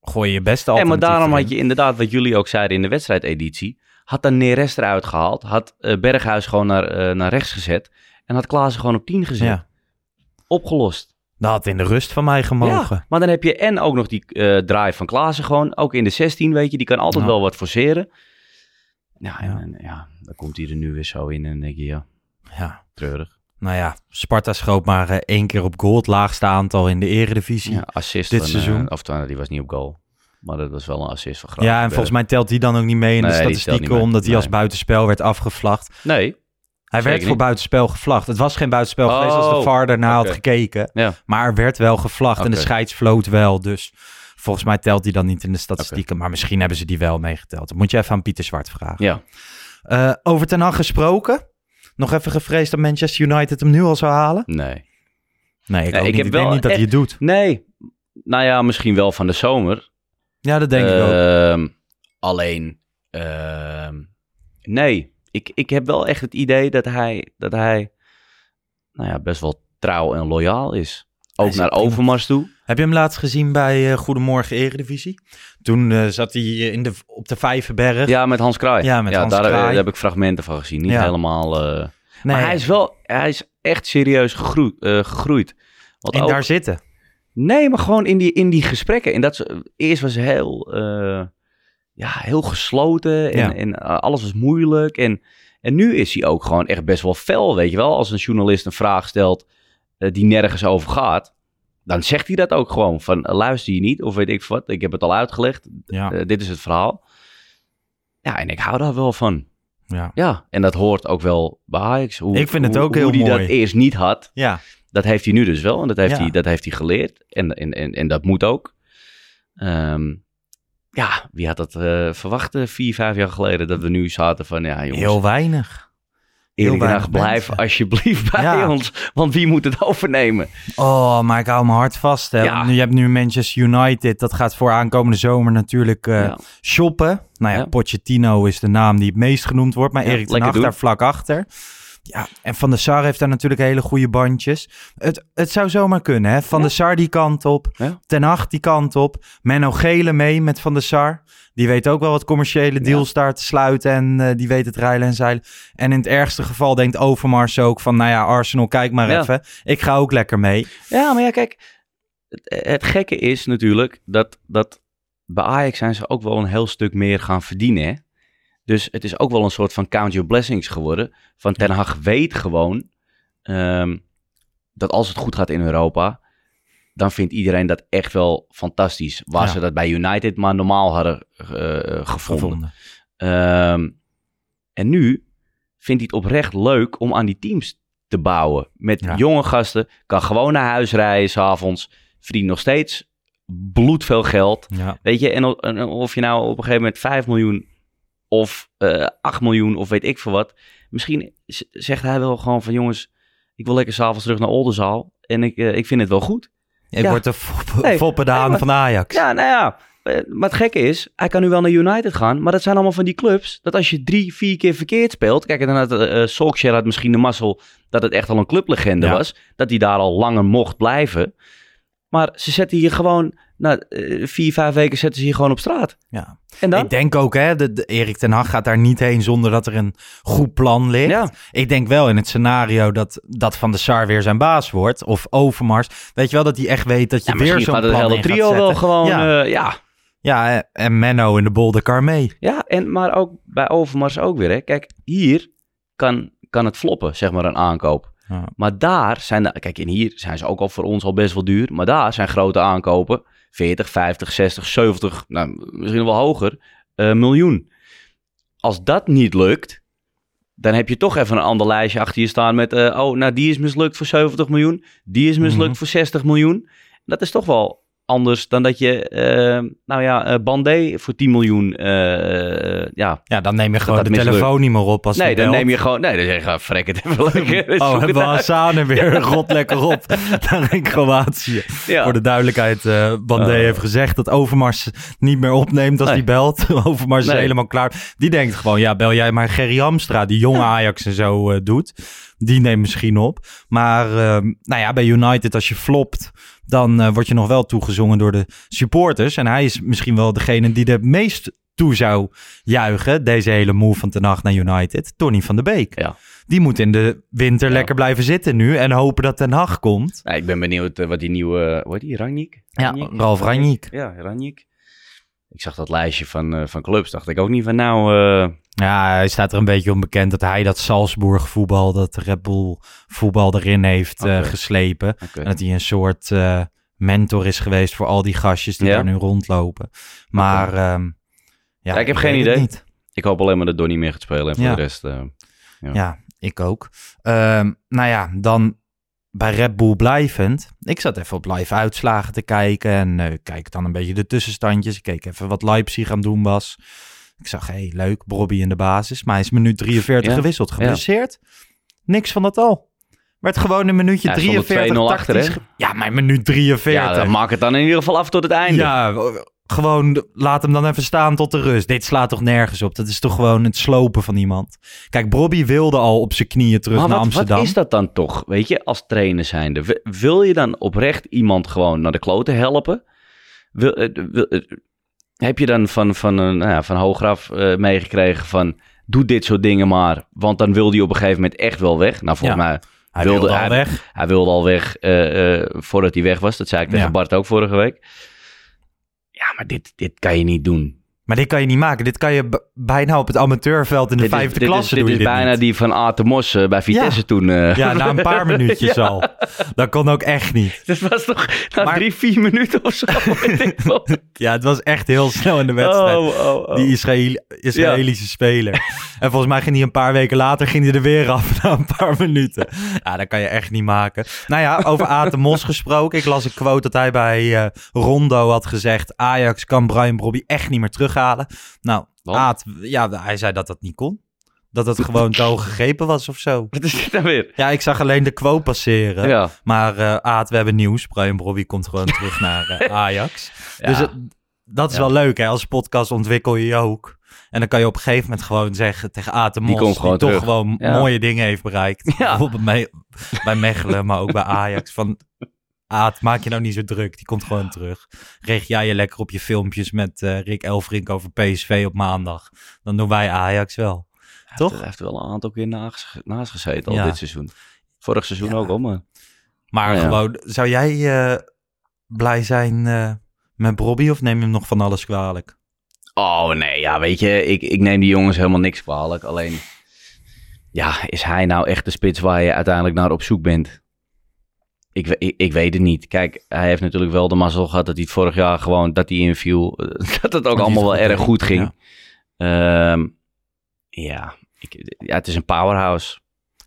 S1: gooi je je beste
S2: En maar
S1: alternatief
S2: daarom had je inderdaad, wat jullie ook zeiden in de wedstrijdeditie... had dan Neres eruit gehaald. Had eh, Berghuis gewoon naar, eh, naar rechts gezet. En had Klaassen gewoon op 10 gezet.
S1: Ja,
S2: Opgelost.
S1: dat had in de rust van mij gemogen.
S2: Ja, maar dan heb je en ook nog die eh drive van Klaassen gewoon. Ook in de 16, weet je. Die kan altijd wel wat forceren. Ja,
S1: Ja.
S2: en ja, dan komt hij er nu weer zo in. En denk je, ja,
S1: Ja.
S2: treurig.
S1: Nou ja, Sparta schoot maar eh, één keer op goal. Het laagste aantal in de eredivisie.
S2: Ja,
S1: Ja,
S2: assist
S1: Dit
S2: van,
S1: seizoen.
S2: eh, of nou, die was niet op goal. Maar dat was wel een assist van
S1: en
S2: Gravenberg.
S1: volgens mij telt hij dan ook niet mee in
S2: Nee,
S1: de
S2: die
S1: statistieken... omdat hij als buitenspel werd afgevlacht.
S2: Nee,
S1: Hij werd voor buitenspel gevlacht. Het was geen buitenspel geweest als de
S2: Oh,
S1: VAR daarna had gekeken.
S2: ja.
S1: Maar er werd wel gevlacht en de
S2: Oké.
S1: scheids floot wel. Dus volgens mij telt die dan niet in de statistieken. Maar misschien hebben ze die wel meegeteld. Dat moet je even aan Pieter Zwart vragen.
S2: ja.
S1: Eh, over Ten Hag gesproken. Nog even gevreesd dat Manchester United hem nu al zou halen?
S2: Nee.
S1: Nee, ik, niet.
S2: heb
S1: ik denk
S2: wel
S1: niet dat hij het doet.
S2: Nee. Nou ja, misschien wel van de zomer.
S1: Ja, dat denk ik ook.
S2: Ehm, Alleen, ehm, nee. Ik, ik heb wel echt het idee dat hij, dat hij nou ja, best wel trouw en loyaal is. Ook naar. Overmars toe.
S1: Heb je hem laatst gezien bij eh, Goedemorgen Eredivisie? Toen eh, zat hij in de, op de Vijverberg.
S2: Ja, met Hans Kraai.
S1: Ja, met Hans
S2: daar, eh,
S1: Kraai.
S2: heb ik fragmenten van gezien. Niet
S1: Ja.
S2: helemaal...
S1: nee,
S2: Maar hij is wel... Hij is echt serieus gegroeid. gegroeid. Want
S1: en
S2: ook-
S1: daar zitten.
S2: Nee, maar gewoon in die, in die gesprekken. En dat eerst was hij heel, ja, heel gesloten en,
S1: Ja.
S2: en alles was moeilijk. En, en nu is hij ook gewoon echt best wel fel, weet je wel. Als een journalist een vraag stelt die nergens over gaat, dan zegt hij dat ook gewoon. Van eh, luister je niet of weet ik wat, ik heb het al uitgelegd.
S1: Ja,
S2: Eh, dit is het verhaal. Ja, en ik hou daar wel van.
S1: ja.
S2: Ja, en dat hoort ook wel bij Ajax. Hoe,
S1: Ik vind het
S2: hoe-
S1: ook heel
S2: hoe hij
S1: mooi.
S2: dat eerst niet had.
S1: ja.
S2: Dat heeft hij nu dus wel. En dat heeft,
S1: Ja.
S2: hij, dat heeft hij geleerd. En, en, en, en dat moet ook. Ehm, ja, wie had dat eh, verwacht eh, vier, vijf jaar geleden? Dat we nu zaten van, ja jongens.
S1: Heel weinig.
S2: Erik
S1: weinig
S2: Hag, blijf alsjeblieft bij
S1: Ja.
S2: ons. Want wie moet het overnemen?
S1: Oh, maar ik hou me hard vast. Hè.
S2: Ja.
S1: Je hebt nu Manchester United. Dat gaat voor aankomende zomer natuurlijk eh,
S2: Ja.
S1: shoppen. Nou ja. Pochettino is de naam die het meest genoemd wordt. Maar Erik ten Hag daar vlak achter. Ja, en Van der Sar heeft daar natuurlijk hele goede bandjes. Het, het zou zomaar kunnen, hè. Van der Sar die kant op.
S2: Ja.
S1: Ten Hag die kant op. Menno Gele mee met Van der Sar. Die weet ook wel wat commerciële deals daar te sluiten. En eh, die weet het rijlen en zeilen. En in het ergste geval denkt Overmars ook van... Nou ja, Arsenal, kijk maar even. Ik ga ook lekker mee.
S2: Ja, maar ja, kijk. Het, het gekke is natuurlijk dat, dat bij Ajax zijn ze ook wel een heel stuk meer gaan verdienen. Hè? Dus het is ook wel een soort van count your blessings geworden. Van Ten Hag weet gewoon ehm, dat als het goed gaat in Europa, dan vindt iedereen dat echt wel fantastisch. Waar
S1: Ja.
S2: ze dat bij United maar normaal hadden eh, gevonden.
S1: Gevonden.
S2: Ehm, en nu vindt hij het oprecht leuk om aan die teams te bouwen. Met
S1: Ja.
S2: jonge gasten, kan gewoon naar huis rijden s'avonds. Verdient nog steeds bloedveel geld.
S1: Ja.
S2: Weet je, en en of je nou op een gegeven moment 5 miljoen of eh 8 miljoen of weet ik veel wat. Misschien zegt hij wel gewoon van jongens, ik wil lekker s'avonds terug naar Oldenzaal. En ik, eh, ik vind het wel goed.
S1: Ik
S2: Ja.
S1: word de
S2: Nee,
S1: foppedaan
S2: nee,
S1: van Ajax.
S2: Ja, nou ja. eh, Maar het gekke is, hij kan nu wel naar United gaan. Maar dat zijn allemaal van die clubs. Dat als je drie, vier keer verkeerd speelt. Kijk, en dan had uh, Solskjaer had misschien de mazzel dat het echt al een clublegende
S1: Ja.
S2: was. Dat hij daar al langer mocht blijven. Maar ze zetten hier gewoon, na eh, vier, vijf weken zetten ze hier gewoon op straat.
S1: Ja.
S2: En dan?
S1: Ik denk ook, hè, de, de Erik ten Hag gaat daar niet heen zonder dat er een goed plan ligt.
S2: Ja.
S1: Ik denk wel in het scenario dat, dat Van de Sar weer zijn baas wordt, of Overmars. Weet je wel, dat hij echt weet dat je
S2: Ja,
S1: weer zo'n
S2: gaat het
S1: plan
S2: hele trio wel gewoon,
S1: Ja,
S2: ja. ja.
S1: ja en- en Menno in de bolderkar mee.
S2: Ja, en, maar ook bij Overmars ook weer. Hè. Kijk, hier kan, kan het floppen, zeg maar, een aankoop.
S1: Ja.
S2: Maar daar zijn, de, kijk, en hier zijn ze ook al voor ons al best wel duur. Maar daar zijn grote aankopen, 40, 50, 60, 70, nou, misschien wel hoger, eh, miljoen. Als dat niet lukt, dan heb je toch even een ander lijstje achter je staan met, eh, oh, nou, die is mislukt voor 70 miljoen, die is mislukt
S1: Mhm.
S2: voor 60 miljoen. Dat is toch wel anders dan dat je, eh, nou ja, eh Bandé voor 10 miljoen, eh, ja.
S1: Ja, dan neem je gewoon
S2: dat
S1: de telefoon niet meer op als
S2: Nee,
S1: die
S2: dan neem je gewoon, nee, dan zeg je, frek het even lekker.
S1: Oh, hebben we er weer rot lekker op naar in Kroatië.
S2: Ja.
S1: Voor de duidelijkheid, Bandé
S2: Oh.
S1: heeft gezegd dat Overmars niet meer opneemt als
S2: Nee.
S1: hij belt. Overmars is helemaal klaar. Die denkt gewoon, ja, bel jij maar Gerry Hamstra, die jonge Ajax en zo doet. Die neemt misschien op. Maar eh, nou ja, bij United, als je flopt, dan eh, word je nog wel toegezongen door de supporters. En hij is misschien wel degene die het meest toe zou juichen, deze hele move van Ten Hag naar United. Tony van de Beek.
S2: Ja.
S1: Die moet in de winter
S2: Ja.
S1: lekker blijven zitten nu en hopen dat Ten Hag komt.
S2: Ja, ik ben benieuwd eh, wat die nieuwe, hoe heet die, Ranjik?
S1: Ja, Ralf Ranjik.
S2: Ja, Ranjik. Ik zag dat lijstje van, eh, van clubs, dacht ik ook niet van nou, eh,
S1: Ja, hij staat er een beetje onbekend dat hij dat Salzburg voetbal, dat Red Bull voetbal erin heeft eh, geslepen. En dat hij een soort mentor is geweest voor al die gastjes die
S2: Ja.
S1: daar nu rondlopen. Maar ehm, ja,
S2: Ja, ik heb geen idee. Ik hoop alleen maar dat Donny meer gaat spelen en voor
S1: Ja.
S2: de rest... Ja.
S1: Ja, ik ook. Ehm, nou ja, dan bij Red Bull blijvend. Ik zat even op live uitslagen te kijken en eh, kijk dan een beetje de tussenstandjes. Ik keek even wat Leipzig aan doen was. Ik zag, hé, hey, leuk, Bobby in de basis. Maar hij is minuut 43
S2: Ja.
S1: gewisseld, geblesseerd. Niks van dat al. Werd gewoon een minuutje
S2: Ja, hij stond op
S1: 43
S2: 2-0 achter, hè?
S1: Ja, maar minuut 43.
S2: ja, dan maak het dan in ieder geval af tot het einde.
S1: Ja, gewoon laat hem dan even staan tot de rust. Dit slaat toch nergens op? Dat is toch gewoon het slopen van iemand. Kijk, Bobby wilde al op zijn knieën terug
S2: maar
S1: naar
S2: wat,
S1: Amsterdam.
S2: wat is dat dan toch, weet je, als trainer zijnde? Wil je dan oprecht iemand gewoon naar de kloten helpen? Wil, eh, wil- eh, heb je dan van, van, een, nou ja, van hogeraf eh, meegekregen van... Doe dit soort dingen maar, want dan wil hij op een gegeven moment echt wel weg. Nou, volgens
S1: Ja.
S2: mij
S1: Hij
S2: wilde,
S1: wilde al
S2: hij,
S1: weg.
S2: Hij wilde al weg voordat hij weg was. Dat zei ik tegen
S1: Ja.
S2: Bart ook vorige week. Ja, maar dit, dit kan je niet doen.
S1: Maar dit kan je niet maken. Dit kan je bijna op het amateurveld in de
S2: dit
S1: vijfde
S2: is, dit
S1: klasse
S2: is, dit
S1: doe je
S2: is
S1: dit
S2: bijna
S1: niet.
S2: die van Aten Mos eh, bij Vitesse
S1: Ja.
S2: toen. eh.
S1: Ja, na een paar minuutjes
S2: Ja.
S1: al. Dat kon ook echt niet.
S2: Dat was toch na
S1: Maar-
S2: drie, vier minuten of zo.
S1: Ja, het was echt heel snel in de wedstrijd.
S2: Oh, oh, oh.
S1: Die Israël- Israëlische speler. En volgens mij ging hij een paar weken later ging hij er weer af na een paar minuten. Ja, dat kan je echt niet maken. Nou ja, over Aten Mos gesproken. Ik las een quote dat hij bij eh, Rondo had gezegd... Ajax kan Brian Brobby echt niet meer Nou,
S2: Want?
S1: Aad, ja, hij zei dat dat niet kon. Dat het gewoon te hoog gegrepen was of zo.
S2: Wat is dit nou weer?
S1: Ja, ik zag alleen de quote passeren.
S2: Ja.
S1: Maar eh Aad, we hebben nieuws. Brian Brobby komt gewoon terug naar eh, Ajax. Dus het- dat is
S2: Ja.
S1: wel leuk, hè? Als podcast ontwikkel je je ook. En dan kan je op een gegeven moment gewoon zeggen tegen Aad de Mos...
S2: komt gewoon
S1: toch
S2: terug.
S1: gewoon mooie dingen heeft bereikt.
S2: Ja.
S1: Bijvoorbeeld bij, bij Mechelen, maar ook bij Ajax. Van, Aad, maak je nou niet zo druk. Die komt gewoon terug. Richt jij je lekker op je filmpjes met eh, Rick Elfrink over PSV op maandag. Dan doen wij Ajax wel. Toch?
S2: Hij heeft er wel een aantal keer naast, naast gezeten al
S1: Ja.
S2: dit seizoen. Vorig seizoen
S1: Ja.
S2: ook al, maar...
S1: Maar
S2: Ja.
S1: gewoon, zou jij eh, blij zijn eh, met Bobby of neem je hem nog van alles kwalijk?
S2: Oh nee, ja, weet je, ik, ik neem die jongens helemaal niks kwalijk. Alleen, ja, is hij nou echt de spits waar je uiteindelijk naar op zoek bent? Ik, ik, ik weet het niet. Kijk, hij heeft natuurlijk wel de mazzel gehad dat hij het vorig jaar gewoon, dat hij inviel. Dat het ook allemaal wel erg goed ging. Ehm, ja, ik, ja, het is een powerhouse.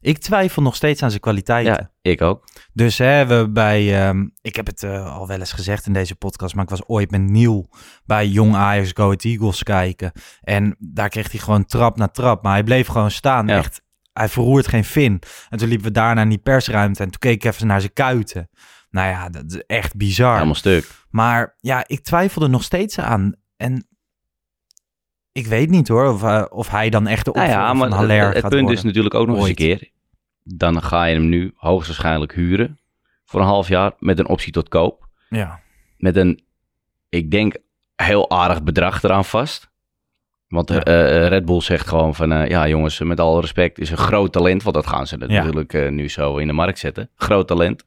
S1: Ik twijfel nog steeds aan zijn kwaliteiten.
S2: Ja, ik ook.
S1: Dus hè, we bij, ehm, ik heb het eh, al wel eens gezegd in deze podcast, maar ik was ooit met Niel bij Jong Ajax Go Eagles kijken. En daar kreeg hij gewoon trap na trap, maar hij bleef gewoon staan.
S2: Ja.
S1: Echt, hij verroert geen vin. En toen liepen we daarna in die persruimte en toen keek ik even naar zijn kuiten. Nou ja, dat is echt bizar.
S2: Helemaal stuk.
S1: Maar ja, ik twijfel er nog steeds aan. En ik weet niet hoor, of, eh, of hij dan echt de
S2: Nou
S1: opvolger
S2: ja, maar
S1: van
S2: het,
S1: Haller
S2: het
S1: gaat
S2: punt
S1: worden.
S2: is natuurlijk ook nog
S1: Ooit.
S2: eens een keer. Dan ga je hem nu hoogstwaarschijnlijk huren voor een half jaar met een optie tot koop.
S1: Ja.
S2: Met een, ik denk, heel aardig bedrag eraan vast. Want
S1: Ja.
S2: eh, eh, Red Bull zegt gewoon van, eh, ja jongens, met alle respect, is een groot talent. Want dat gaan ze natuurlijk nu zo in de markt zetten. Groot talent.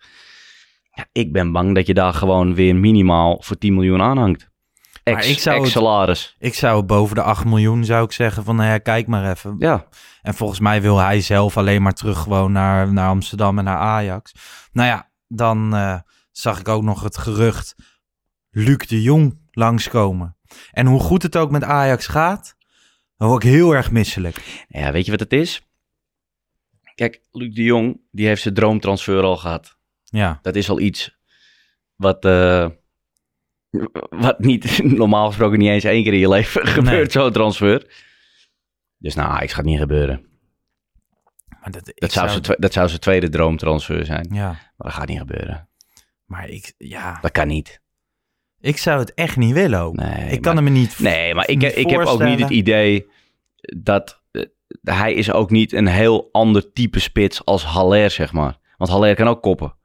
S2: Ja, ik ben bang dat je daar gewoon weer minimaal voor 10 miljoen aanhangt.
S1: Maar
S2: Ex,
S1: ik zou het-
S2: ex-salaris.
S1: Ik zou boven de 8 miljoen zou ik zeggen van, nou ja, kijk maar even.
S2: Ja,
S1: En volgens mij wil hij zelf alleen maar terug gewoon naar, naar Amsterdam en naar Ajax. Nou ja, dan zag ik ook nog het gerucht Luc de Jong langskomen. En hoe goed het ook met Ajax gaat, dan word ik heel erg misselijk.
S2: Ja, weet je wat het is? Kijk, Luc de Jong, die heeft zijn droomtransfer al gehad.
S1: Ja,
S2: Dat is al iets wat, eh, wat niet normaal gesproken niet eens één keer in je leven gebeurt, zo'n transfer. Dus nou, het gaat niet gebeuren.
S1: maar dat,
S2: Dat zou, zijn, twe- dat zou zijn tweede droomtransfer zijn.
S1: Ja,
S2: Maar dat gaat niet gebeuren.
S1: maar ik, ja,
S2: Dat kan niet.
S1: Ik zou het echt niet willen ook.
S2: Nee,
S1: ik kan
S2: maar-
S1: hem niet...
S2: Nee, maar ik, ik heb ook niet het idee dat... eh, hij is ook niet een heel ander type spits als Haller, zeg maar. Want Haller kan ook koppen.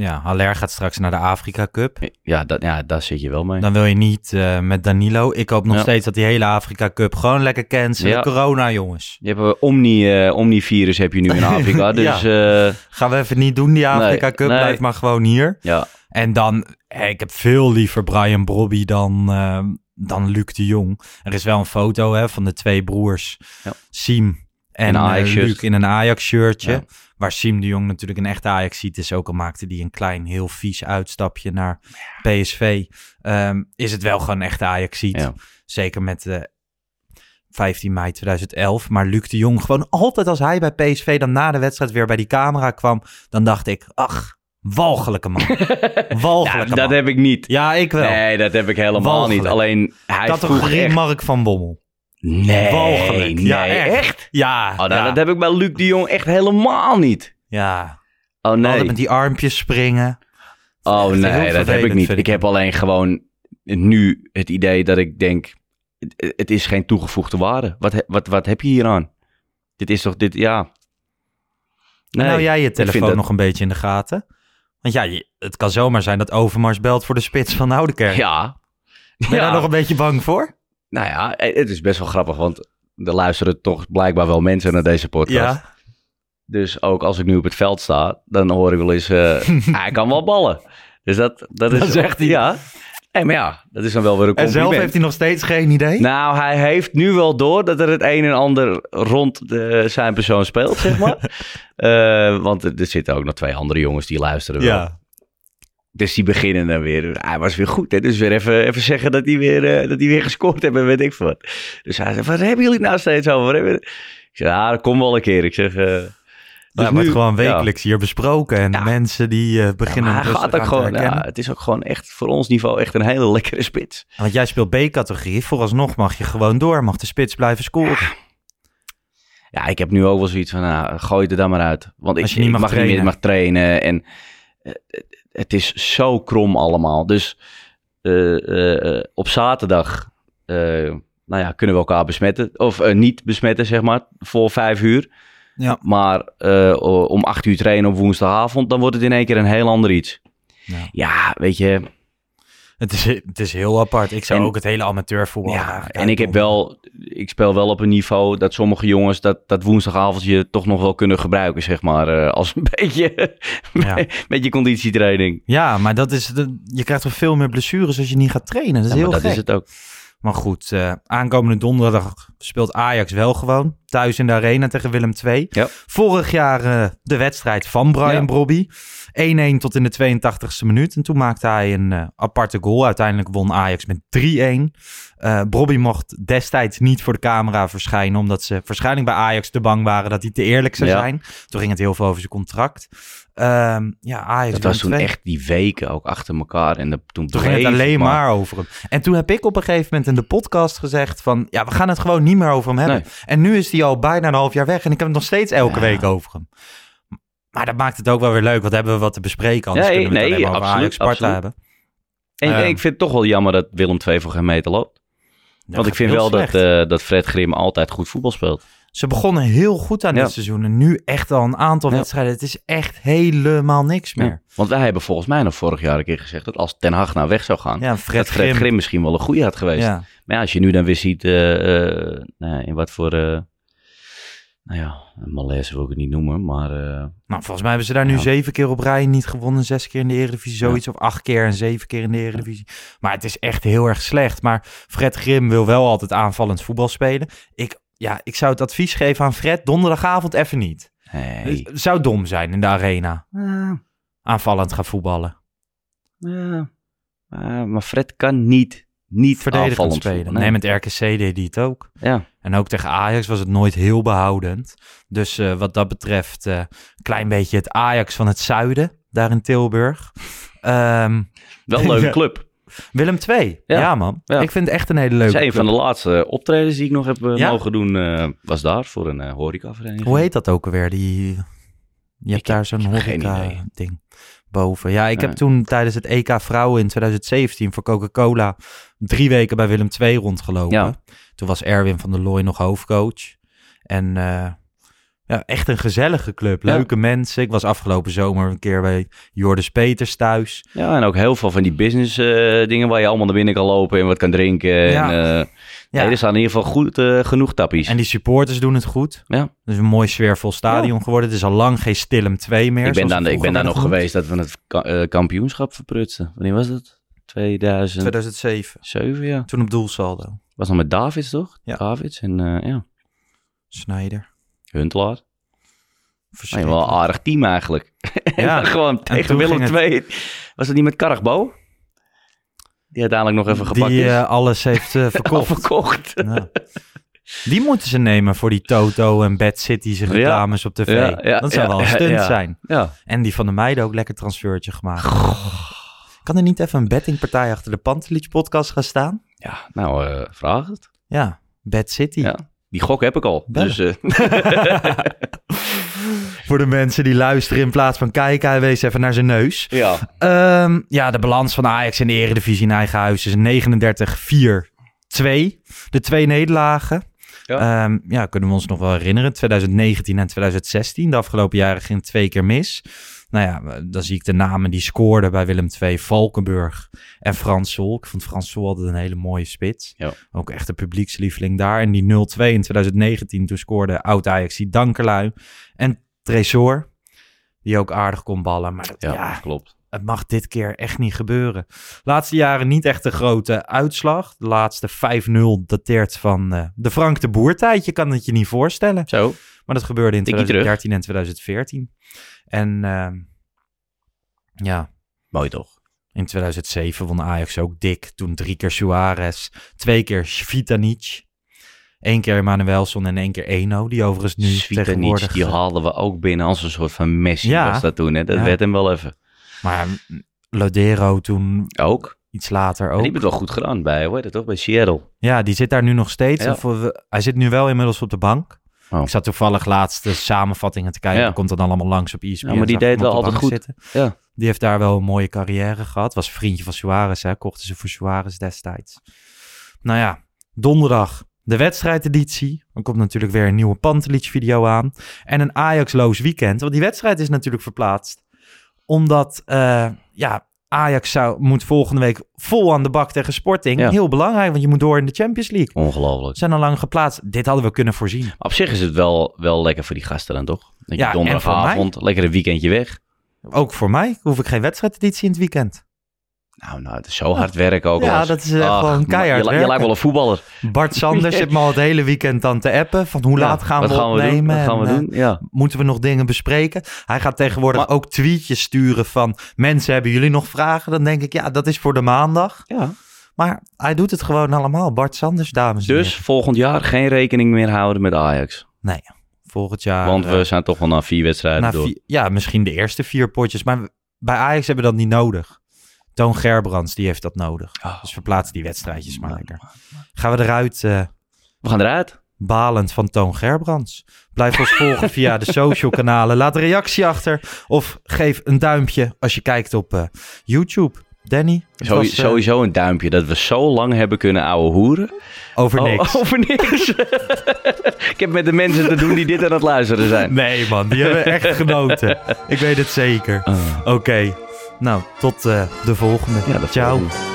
S1: Ja, Haller gaat straks naar de Afrika Cup.
S2: Ja, dat, ja daar zit je wel mee.
S1: Dan wil je niet eh, met Danilo. Ik hoop nog
S2: Ja.
S1: steeds dat die hele Afrika Cup gewoon lekker cancelen.
S2: Ja.
S1: Corona, jongens.
S2: Je hebt een Omni, eh, Omni-virus heb je nu in Afrika. Dus eh,
S1: Gaan we even niet doen, die Afrika
S2: Nee,
S1: Cup.
S2: nee.
S1: Blijf maar gewoon hier.
S2: ja,
S1: En dan, eh, ik heb veel liever Brian Brobby dan, eh, dan Luc de Jong. Er is wel een foto hè, van de twee broers. Siem en eh. Luc in een Ajax-shirtje. Waar Siem de Jong natuurlijk een echte Ajax is. Ook al maakte die een klein, heel vies uitstapje naar PSV. ehm, is het wel gewoon een echte Ajax.
S2: Ja.
S1: Zeker met eh 15 mei 2011. Maar Luc de Jong, gewoon altijd als hij bij PSV dan na de wedstrijd weer bij die camera kwam. Dan dacht ik, ach, walgelijke man.
S2: ja
S1: walgelijke
S2: dat
S1: man.
S2: heb ik niet.
S1: Ja, ik wel.
S2: Nee, dat heb ik helemaal niet. Alleen hij vroeg
S1: Categorie
S2: echt...
S1: Mark van Bommel.
S2: Nee,
S1: Walgelijk.
S2: nee,
S1: Ja, echt.
S2: echt?
S1: Ja,
S2: Oh, nou,
S1: ja,
S2: dat heb ik bij Luc de Jong echt helemaal niet.
S1: ja.
S2: Oh
S1: Altijd
S2: nee,
S1: met die armpjes springen.
S2: oh
S1: Echt heel
S2: nee, dat heb
S1: vervelend,
S2: ik niet.
S1: vind
S2: Ik
S1: ik
S2: heb alleen gewoon nu het idee dat ik denk, het, het is geen toegevoegde waarde. Wat, he- wat, wat heb je hier aan? Dit is toch, dit, ja.
S1: Nou jij je telefoon
S2: dat-
S1: nog een beetje in de gaten? Want ja, je- het kan zomaar zijn dat Overmars belt voor de spits van Oudekerk.
S2: Ja.
S1: Ben je daar nog een beetje bang voor?
S2: Nou ja, het is best wel grappig, want er luisteren toch blijkbaar wel mensen naar deze podcast.
S1: Ja.
S2: Dus ook als ik nu op het veld sta, dan hoor ik wel eens, eh, hij kan wel ballen. Dus dat, dat is...
S1: Dat zegt hij.
S2: Ja. Nee, maar ja, dat is dan wel weer een
S1: En
S2: compliment.
S1: zelf heeft hij nog steeds geen idee?
S2: Nou, hij heeft nu wel door dat er het een en ander rond de, zijn persoon speelt, zeg maar. Eh, want er, er zitten ook nog twee andere jongens die luisteren wel.
S1: ja.
S2: Dus die beginnen dan weer. Hij was weer goed, hè? Dus weer even, even zeggen dat hij weer, eh, dat hij weer gescoord heeft en weet ik wat. Dus hij zei, wat hebben jullie nou steeds over? Hebben- Ik zeg, ja, dat komt wel een keer. Ik zeg... eh,
S1: Dus wordt
S2: nu-
S1: gewoon
S2: ja.
S1: wekelijks hier besproken. En
S2: Ja.
S1: mensen die eh,
S2: Ja,
S1: beginnen rustig
S2: gaat ook gewoon, ja, het is ook gewoon echt voor ons niveau echt een hele lekkere spits.
S1: Want jij speelt B-categorie. Vooralsnog mag je gewoon door. Mag de spits blijven scoren.
S2: Ja, ik heb nu ook wel zoiets van, nou, gooi het er dan maar uit. Want ik,
S1: Als je niet
S2: ik
S1: mag
S2: mag niet meer
S1: trainen.
S2: mag trainen. En het is zo krom allemaal. Dus eh, eh, eh, op zaterdag, nou ja, kunnen we elkaar besmetten. Of niet besmetten, zeg maar, voor vijf uur.
S1: Ja.
S2: Maar om acht uur trainen op woensdagavond, dan wordt het in één keer een heel ander iets.
S1: Ja.
S2: Ja, weet je,
S1: Het is, het is heel apart. Ik zou
S2: En-
S1: ook het hele amateurvoetbal
S2: Ja, en ik heb wel, ik speel wel op een niveau dat sommige jongens dat, dat woensdagavondje toch nog wel kunnen gebruiken, zeg maar, eh, als een beetje,
S1: Ja.
S2: beetje conditietraining.
S1: Ja, maar dat is de, je krijgt veel meer blessures als je niet gaat trainen. Dat is
S2: Ja,
S1: heel
S2: maar dat
S1: gek.
S2: is het ook.
S1: Maar goed, eh, aankomende donderdag speelt Ajax wel gewoon. Thuis in de arena tegen Willem II.
S2: Ja.
S1: Vorig jaar eh, de wedstrijd van Brian. Brobby. 1-1 tot in de 82e minuut. En toen maakte hij een eh, aparte goal. Uiteindelijk won Ajax met 3-1. Eh Brobby mocht destijds niet voor de camera verschijnen. Omdat ze waarschijnlijk bij Ajax te bang waren dat hij te eerlijk zou
S2: Ja.
S1: zijn. Toen ging het heel veel over zijn contract. Ehm, ja, Ajax
S2: Het was toen echt die weken ook achter elkaar. En de, toen,
S1: Toen ging het alleen maar over hem. En toen heb ik op een gegeven moment in de podcast gezegd van... ja, we gaan het gewoon niet meer over hem hebben.
S2: Nee.
S1: En nu is hij al bijna een half jaar weg... en ik heb het nog steeds elke
S2: Ja.
S1: week over hem. Maar dat maakt het ook wel weer leuk... want hebben we wat te bespreken. Anders
S2: Nee,
S1: kunnen we het
S2: nee,
S1: alleen maar
S2: absoluut,
S1: Sparta
S2: absoluut.
S1: hebben.
S2: En, en
S1: Ehm.
S2: ik vind het toch wel jammer dat Willem II voor geen meter loopt. Want ik vind wel dat, eh, dat Fred Grim altijd goed voetbal speelt.
S1: Ze begonnen heel goed aan
S2: Ja.
S1: dit seizoen... en nu echt al een aantal
S2: Ja.
S1: wedstrijden. Het is echt helemaal niks meer.
S2: Ja. Want wij hebben volgens mij nog vorig jaar een keer gezegd dat als Ten Hag nou weg zou gaan,
S1: Ja, Fred,
S2: dat Fred
S1: Grim.
S2: Grim misschien wel een goede had geweest. Maar ja, als je nu dan weer ziet eh, eh, nou in wat voor, nou ja, een malaise wil ik het niet noemen, maar eh,
S1: Nou, volgens mij hebben ze daar nu
S2: Ja.
S1: zeven keer op rij niet gewonnen. Zes keer in de Eredivisie, zoiets. Of acht keer en zeven keer in de Eredivisie. Maar het is echt heel erg slecht. Maar Fred Grim wil wel altijd aanvallend voetbal spelen. Ik, ja, ik zou het advies geven aan Fred. Donderdagavond even niet.
S2: hey.
S1: Het zou dom zijn in de arena. Aanvallend gaan voetballen.
S2: Maar, maar Fred kan niet, niet
S1: Verdedigend spelen.
S2: voetballen.
S1: Nee, met RKC deed hij het ook.
S2: Ja,
S1: En ook tegen Ajax was het nooit heel behoudend. Dus eh, wat dat betreft, eh, een klein beetje het Ajax van het zuiden, daar in Tilburg. Ehm,
S2: wel een leuke club.
S1: Willem 2. Ja,
S2: Ja.
S1: man.
S2: Ja.
S1: Ik vind het echt een hele
S2: Dat
S1: leuke
S2: is een van de laatste optredens die ik nog heb eh,
S1: Ja?
S2: mogen doen, eh, was daar voor een eh horecavereniging.
S1: Hoe heet dat ook alweer? Die, je hebt
S2: heb-
S1: daar zo'n
S2: ik
S1: horeca-ding boven. Ja, ik heb toen tijdens het EK Vrouwen in 2017 voor Coca-Cola drie weken bij Willem 2 rondgelopen.
S2: Ja.
S1: Toen was Erwin van der Looy nog hoofdcoach. En eh, ja, echt een gezellige club.
S2: Ja.
S1: Leuke mensen. Ik was afgelopen zomer een keer bij Jordis Peters thuis.
S2: Ja, en ook heel veel van die business eh, dingen waar je allemaal naar binnen kan lopen en wat kan drinken.
S1: Ja.
S2: En, eh,
S1: Ja.
S2: nee, er staan in ieder geval goed, eh, genoeg tappies.
S1: En die supporters doen het goed.
S2: Ja.
S1: Het is een mooi sfeervol stadion geworden. Het is al lang geen Stillem 2 meer.
S2: ik ben, ik ben daar nog geweest dat we het ka- eh, kampioenschap verprutsten. Wanneer was dat? 2007,
S1: 2007.
S2: ja.
S1: Toen op doelsaldo.
S2: Was nog met Davids, toch?
S1: Ja.
S2: Davids en eh, ja,
S1: Snijder.
S2: Huntelaar. Wel een aardig team eigenlijk.
S1: Ja.
S2: gewoon tegen Willem II. Was dat niet met Karagbo? Die uiteindelijk nog even gepakt
S1: Die
S2: is.
S1: eh, alles heeft eh, verkocht.
S2: verkocht.
S1: Ja. Die moeten ze nemen voor die Toto en Bad City's reclames op tv.
S2: Ja, ja,
S1: dat zou wel een stunt zijn.
S2: Ja.
S1: En die van de meiden ook lekker transfertje gemaakt. Kan er niet even een bettingpartij achter de Pantelich podcast gaan staan?
S2: ja, nou, eh, vraag het.
S1: Ja, Bad City.
S2: Die gok heb ik al.
S1: Bellen.
S2: Dus,
S1: Voor de mensen die luisteren in plaats van kijken, hij wees even naar zijn neus.
S2: ja.
S1: Ehm, ja, de balans van Ajax in de Eredivisie in eigen huis is 39-4-2. De twee nederlagen.
S2: Ja.
S1: Ja. ja, kunnen we ons nog wel herinneren. 2019 en 2016. De afgelopen jaren ging het twee keer mis. Nou ja, dan zie ik de namen die scoorden bij Willem II. Valkenburg en Frans Sol. Ik vond Frans Sol altijd een hele mooie spits.
S2: Ja.
S1: Ook echt een publiekslieveling daar. En die 0-2 in 2019, toen scoorde oud-Ajax die Dankerlui. En Tresor, die ook aardig kon ballen. Maar dat,
S2: Ja,
S1: ja,
S2: klopt.
S1: Het mag dit keer echt niet gebeuren. Laatste jaren niet echt een grote uitslag. De laatste 5-0 dateert van eh, de Frank de Boer tijd. Je kan het je niet voorstellen.
S2: Zo.
S1: Maar dat gebeurde in
S2: Tikkie terug.
S1: 2013 en 2014. En ehm, ja,
S2: Mooi toch?
S1: in 2007 won Ajax ook dik. Toen drie keer Suarez, twee keer Svitanic. Eén keer Manuelson en één keer Eno. Die overigens nu
S2: Svitanic,
S1: tegenwoordig...
S2: die haalden we ook binnen als een soort van Messi
S1: Ja.
S2: was dat toen. Hè? Dat
S1: Ja.
S2: werd hem wel even.
S1: Maar Lodero toen
S2: Ook.
S1: iets later
S2: En
S1: ook.
S2: die hebben het wel goed gedaan bij, hoe heet het toch? Bij Seattle.
S1: Ja, die zit daar nu nog steeds.
S2: Ja.
S1: Of, eh, hij zit nu wel inmiddels op de bank.
S2: Oh.
S1: Ik zat toevallig laatst de samenvattingen te kijken.
S2: Ja.
S1: Dat komt dan allemaal langs op ESPN.
S2: Ja, maar die deed wel altijd goed.
S1: zitten.
S2: Ja.
S1: Die heeft daar wel een mooie carrière gehad. Was vriendje van Suarez, hè. Kochten ze voor Suarez destijds. Nou ja, donderdag de wedstrijdeditie. Dan komt natuurlijk weer een nieuwe Pantelic-video aan. En een Ajax-loos weekend. Want die wedstrijd is natuurlijk verplaatst. Omdat, eh, ja, Ajax zou, moet volgende week vol aan de bak tegen Sporting.
S2: Ja.
S1: Heel belangrijk, want je moet door in de Champions League.
S2: Ongelooflijk.
S1: Ze zijn al lang geplaatst. Dit hadden we kunnen voorzien.
S2: Op zich is het wel, wel lekker voor die gasten dan, toch? Dat je
S1: Ja,
S2: donderdagavond, lekker een weekendje weg.
S1: Ook voor mij hoef ik geen wedstrijdeditie in het weekend.
S2: Nou, nou, het is zo hard werken ook.
S1: Ja, dat is, eh,
S2: Ach,
S1: gewoon keihard
S2: Je, lijkt wel een voetballer.
S1: Bart Sanders zit me al het hele weekend dan te appen. Van hoe laat gaan we
S2: gaan doen?
S1: opnemen?
S2: Wat gaan we
S1: en, eh,
S2: doen? Ja.
S1: Moeten we nog dingen bespreken? Hij gaat tegenwoordig
S2: Maar-
S1: ook tweetjes sturen van... Mensen, hebben jullie nog vragen? Dan denk ik, ja, dat is voor de maandag.
S2: ja.
S1: Maar hij doet het gewoon allemaal. Bart Sanders, dames en
S2: Dus volgend jaar geen rekening meer houden met Ajax.
S1: Nee, volgend jaar...
S2: Want
S1: eh,
S2: we zijn toch wel na vier wedstrijden
S1: na
S2: door.
S1: vier- ja, misschien de eerste vier potjes. Maar bij Ajax hebben we dat niet nodig. Toon Gerbrands, die heeft dat nodig.
S2: Oh.
S1: Dus verplaats die wedstrijdjes maar lekker. Gaan we eruit... eh,
S2: We gaan eruit.
S1: balend van Toon Gerbrands. Blijf ons volgen via de social kanalen. Laat een reactie achter of geef een duimpje als je kijkt op eh, YouTube. Danny,
S2: Zo-
S1: was, eh,
S2: sowieso een duimpje dat we zo lang hebben kunnen ouwe hoeren.
S1: over
S2: Oh,
S1: niks.
S2: over niks. Ik heb met de mensen te doen die dit aan het luisteren zijn.
S1: Nee man, die hebben echt genoten. Ik weet het zeker.
S2: Ah.
S1: Oké, nou tot eh, de volgende.
S2: Ja, dat
S1: Ciao.
S2: volgende.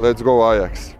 S3: Let's go Ajax.